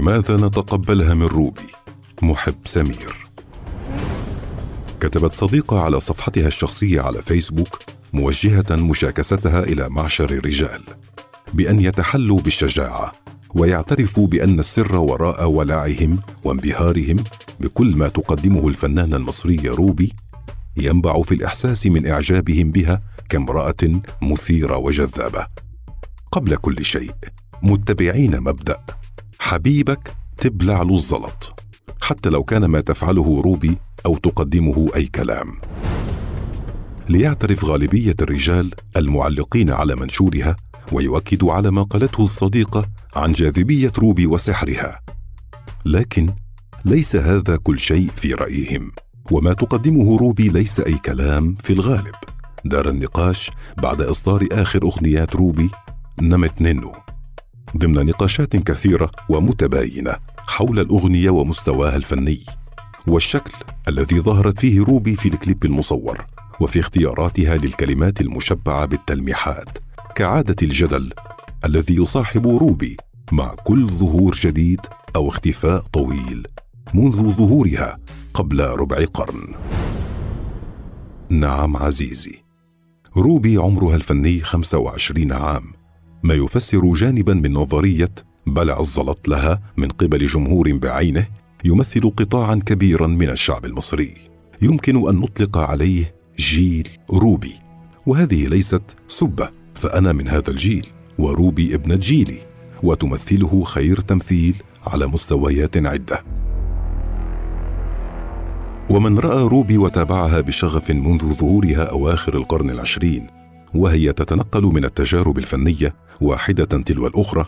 لماذا نتقبلها من روبي؟ محب سمير. كتبت صديقة على صفحتها الشخصية على فيسبوك موجهة مشاكستها إلى معشر الرجال بأن يتحلوا بالشجاعة ويعترفوا بأن السر وراء ولعهم وانبهارهم بكل ما تقدمه الفنانة المصرية روبي ينبع في الإحساس من إعجابهم بها كامرأة مثيرة وجذابة. قبل كل شيء متبعين مبدأ. حبيبك تبلع له الزلط حتى لو كان ما تفعله روبي أو تقدمه أي كلام. ليعترف غالبية الرجال المعلقين على منشورها ويؤكدوا على ما قالته الصديقة عن جاذبية روبي وسحرها. لكن ليس هذا كل شيء في رأيهم وما تقدمه روبي ليس أي كلام في الغالب. دار النقاش بعد إصدار آخر أغنيات روبي نمت نينو ضمن نقاشات كثيرة ومتباينة حول الأغنية ومستواها الفني والشكل الذي ظهرت فيه روبي في الكليب المصور وفي اختياراتها للكلمات المشبعة بالتلميحات كعادة الجدل الذي يصاحب روبي مع كل ظهور جديد أو اختفاء طويل منذ ظهورها قبل ربع قرن. نعم عزيزي روبي عمرها الفني 25 عام. ما يفسر جانبا من نظرية بلع الزلط لها من قبل جمهور بعينه يمثل قطاعا كبيرا من الشعب المصري. يمكن أن نطلق عليه جيل روبي وهذه ليست سبة فأنا من هذا الجيل وروبي ابنه جيلي وتمثله خير تمثيل على مستويات عدة. ومن رأى روبي وتابعها بشغف منذ ظهورها أواخر القرن العشرين وهي تتنقل من التجارب الفنية واحدة تلو الأخرى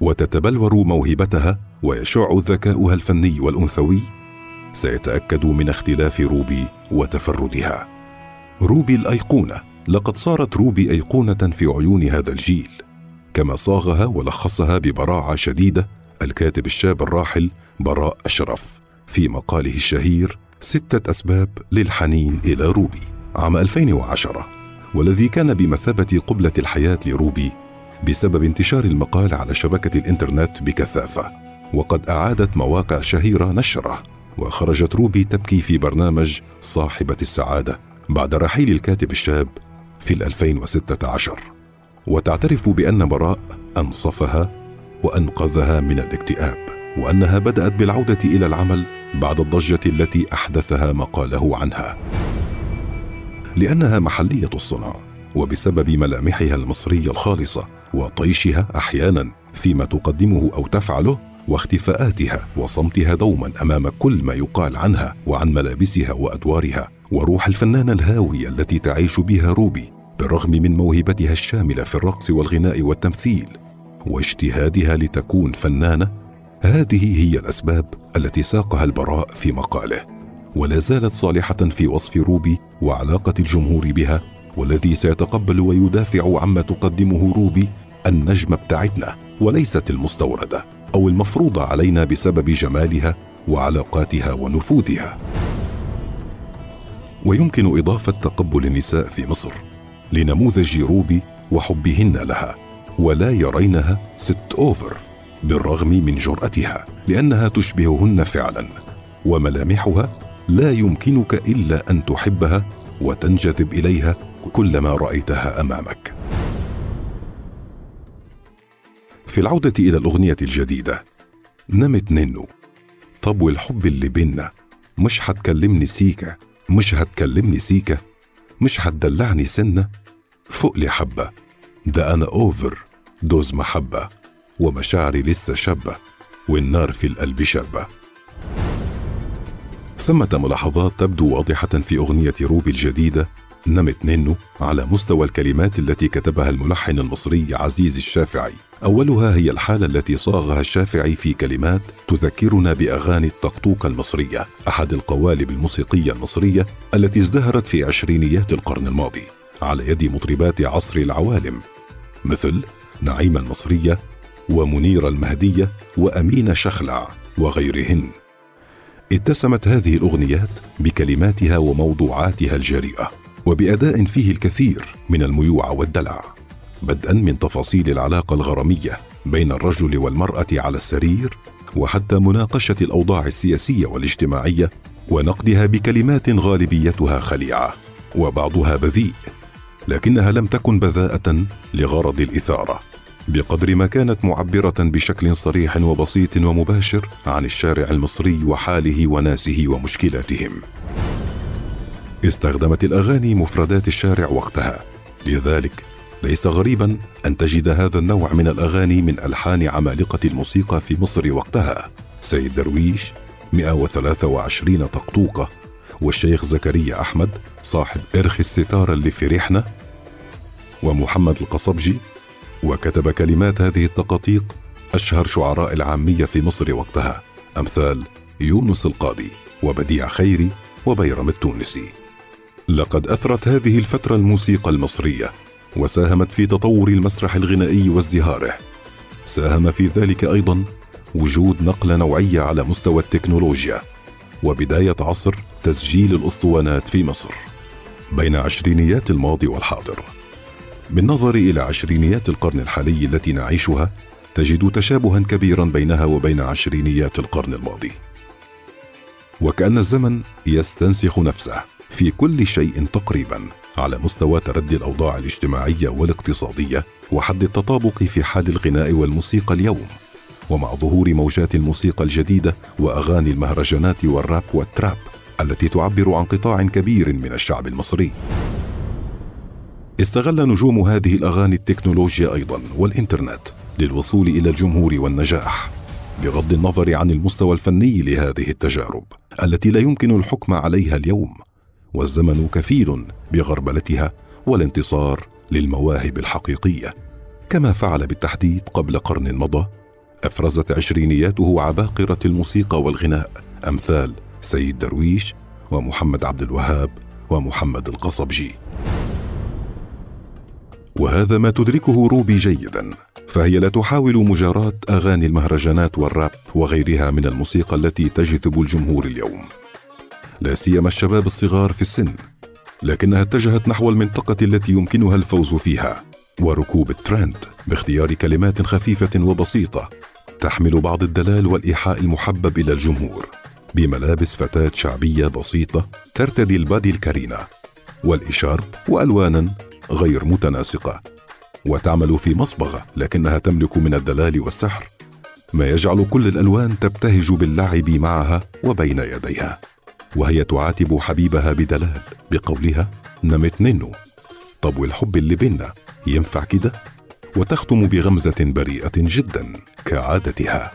وتتبلور موهبتها ويشع ذكاؤها الفني والأنثوي. سيتأكد من اختلاف روبي وتفردها. روبي الأيقونة. لقد صارت روبي أيقونة في عيون هذا الجيل. كما صاغها ولخصها ببراعة شديدة الكاتب الشاب الراحل براء أشرف في مقاله الشهير ستة أسباب للحنين إلى روبي عام 2010 والذي كان بمثابة قبلة الحياة لروبي بسبب انتشار المقال على شبكة الإنترنت بكثافة وقد أعادت مواقع شهيرة نشرة وخرجت روبي تبكي في برنامج صاحبة السعادة بعد رحيل الكاتب الشاب في 2016 وتعترف بأن براء أنصفها وأنقذها من الاكتئاب وأنها بدأت بالعودة إلى العمل بعد الضجة التي أحدثها مقاله عنها. لأنها محلية الصنع وبسبب ملامحها المصرية الخالصة وطيشها أحيانا فيما تقدمه أو تفعله واختفاءاتها وصمتها دوما أمام كل ما يقال عنها وعن ملابسها وأدوارها وروح الفنانة الهاوية التي تعيش بها روبي بالرغم من موهبتها الشاملة في الرقص والغناء والتمثيل واجتهادها لتكون فنانة هذه هي الأسباب التي ساقها البراء في مقاله. ولا زالت صالحة في وصف روبي وعلاقة الجمهور بها والذي سيتقبل ويدافع عما تقدمه روبي النجمه بتاعتنا وليست المستوردة أو المفروضة علينا بسبب جمالها وعلاقاتها ونفوذها. ويمكن إضافة تقبل النساء في مصر لنموذج روبي وحبهن لها ولا يرينها ست أوفر بالرغم من جرأتها لأنها تشبههن فعلا وملامحها لا يمكنك إلا أن تحبها وتنجذب إليها كلما رأيتها أمامك. في العودة إلى الأغنية الجديدة نمت ننو طب والحب اللي بينا مش هتكلمني سيكة مش هتكلمني سيكة مش هتدلعني سنة فوق لي حبة ده أنا أوفر دوز محبة ومشاعري لسه شابة والنار في القلب شابة. ثمة ملاحظات تبدو واضحة في أغنية روبي الجديدة نمت نينو على مستوى الكلمات التي كتبها الملحن المصري عزيز الشافعي. أولها هي الحالة التي صاغها الشافعي في كلمات تذكرنا بأغاني الطقطوقة المصرية أحد القوالب الموسيقية المصرية التي ازدهرت في عشرينيات القرن الماضي. على يد مطربات عصر العوالم مثل نعيمة المصرية ومنيرة المهدية وأمينة شخلع وغيرهن. اتسمت هذه الأغنيات بكلماتها وموضوعاتها الجريئة وبأداء فيه الكثير من الميوعه والدلع بدءا من تفاصيل العلاقة الغرامية بين الرجل والمرأة على السرير وحتى مناقشة الأوضاع السياسية والاجتماعية ونقدها بكلمات غالبيتها خليعة وبعضها بذيء لكنها لم تكن بذاءة لغرض الإثارة. بقدر ما كانت معبرة بشكل صريح وبسيط ومباشر عن الشارع المصري وحاله وناسه ومشكلاتهم. استخدمت الأغاني مفردات الشارع وقتها. لذلك ليس غريبا أن تجد هذا النوع من الأغاني من ألحان عمالقة الموسيقى في مصر وقتها. سيد درويش 123 طقطوقه والشيخ زكريا أحمد صاحب ارخي الستارة اللي في ريحنا ومحمد القصبجي وكتب كلمات هذه التقاطيق أشهر شعراء العامية في مصر وقتها أمثال يونس القاضي وبديع خيري وبيرم التونسي. لقد أثرت هذه الفترة الموسيقى المصرية وساهمت في تطور المسرح الغنائي وازدهاره. ساهم في ذلك أيضا وجود نقلة نوعية على مستوى التكنولوجيا وبداية عصر تسجيل الأسطوانات في مصر بين عشرينيات الماضي والحاضر. بالنظر إلى عشرينيات القرن الحالي التي نعيشها تجد تشابها كبيرا بينها وبين عشرينيات القرن الماضي. وكأن الزمن يستنسخ نفسه في كل شيء تقريبا على مستوى تردي الأوضاع الاجتماعية والاقتصادية وحد التطابق في حال الغناء والموسيقى اليوم. ومع ظهور موجات الموسيقى الجديدة وأغاني المهرجانات والراب والتراب التي تعبر عن قطاع كبير من الشعب المصري. استغل نجوم هذه الأغاني التكنولوجيا أيضا والإنترنت للوصول إلى الجمهور والنجاح بغض النظر عن المستوى الفني لهذه التجارب التي لا يمكن الحكم عليها اليوم والزمن كفيل بغربلتها والانتصار للمواهب الحقيقية. كما فعل بالتحديد قبل قرن مضى أفرزت عشرينياته عباقرة الموسيقى والغناء أمثال سيد درويش ومحمد عبد الوهاب ومحمد القصبجي. وهذا ما تدركه روبي جيدا فهي لا تحاول مجاراة أغاني المهرجانات والراب وغيرها من الموسيقى التي تجذب الجمهور اليوم. لا سيما الشباب الصغار في السن لكنها اتجهت نحو المنطقة التي يمكنها الفوز فيها وركوب الترند باختيار كلمات خفيفة وبسيطة تحمل بعض الدلال والإيحاء المحبب إلى الجمهور بملابس فتاة شعبية بسيطة ترتدي البادي الكرينة والإشارب وألوانا غير متناسقة. وتعمل في مصبغة لكنها تملك من الدلال والسحر. ما يجعل كل الألوان تبتهج باللعب معها وبين يديها. وهي تعاتب حبيبها بدلال بقولها نمت ننو طب والحب اللي بينا ينفع كده؟ وتختم بغمزة بريئة جدا كعادتها.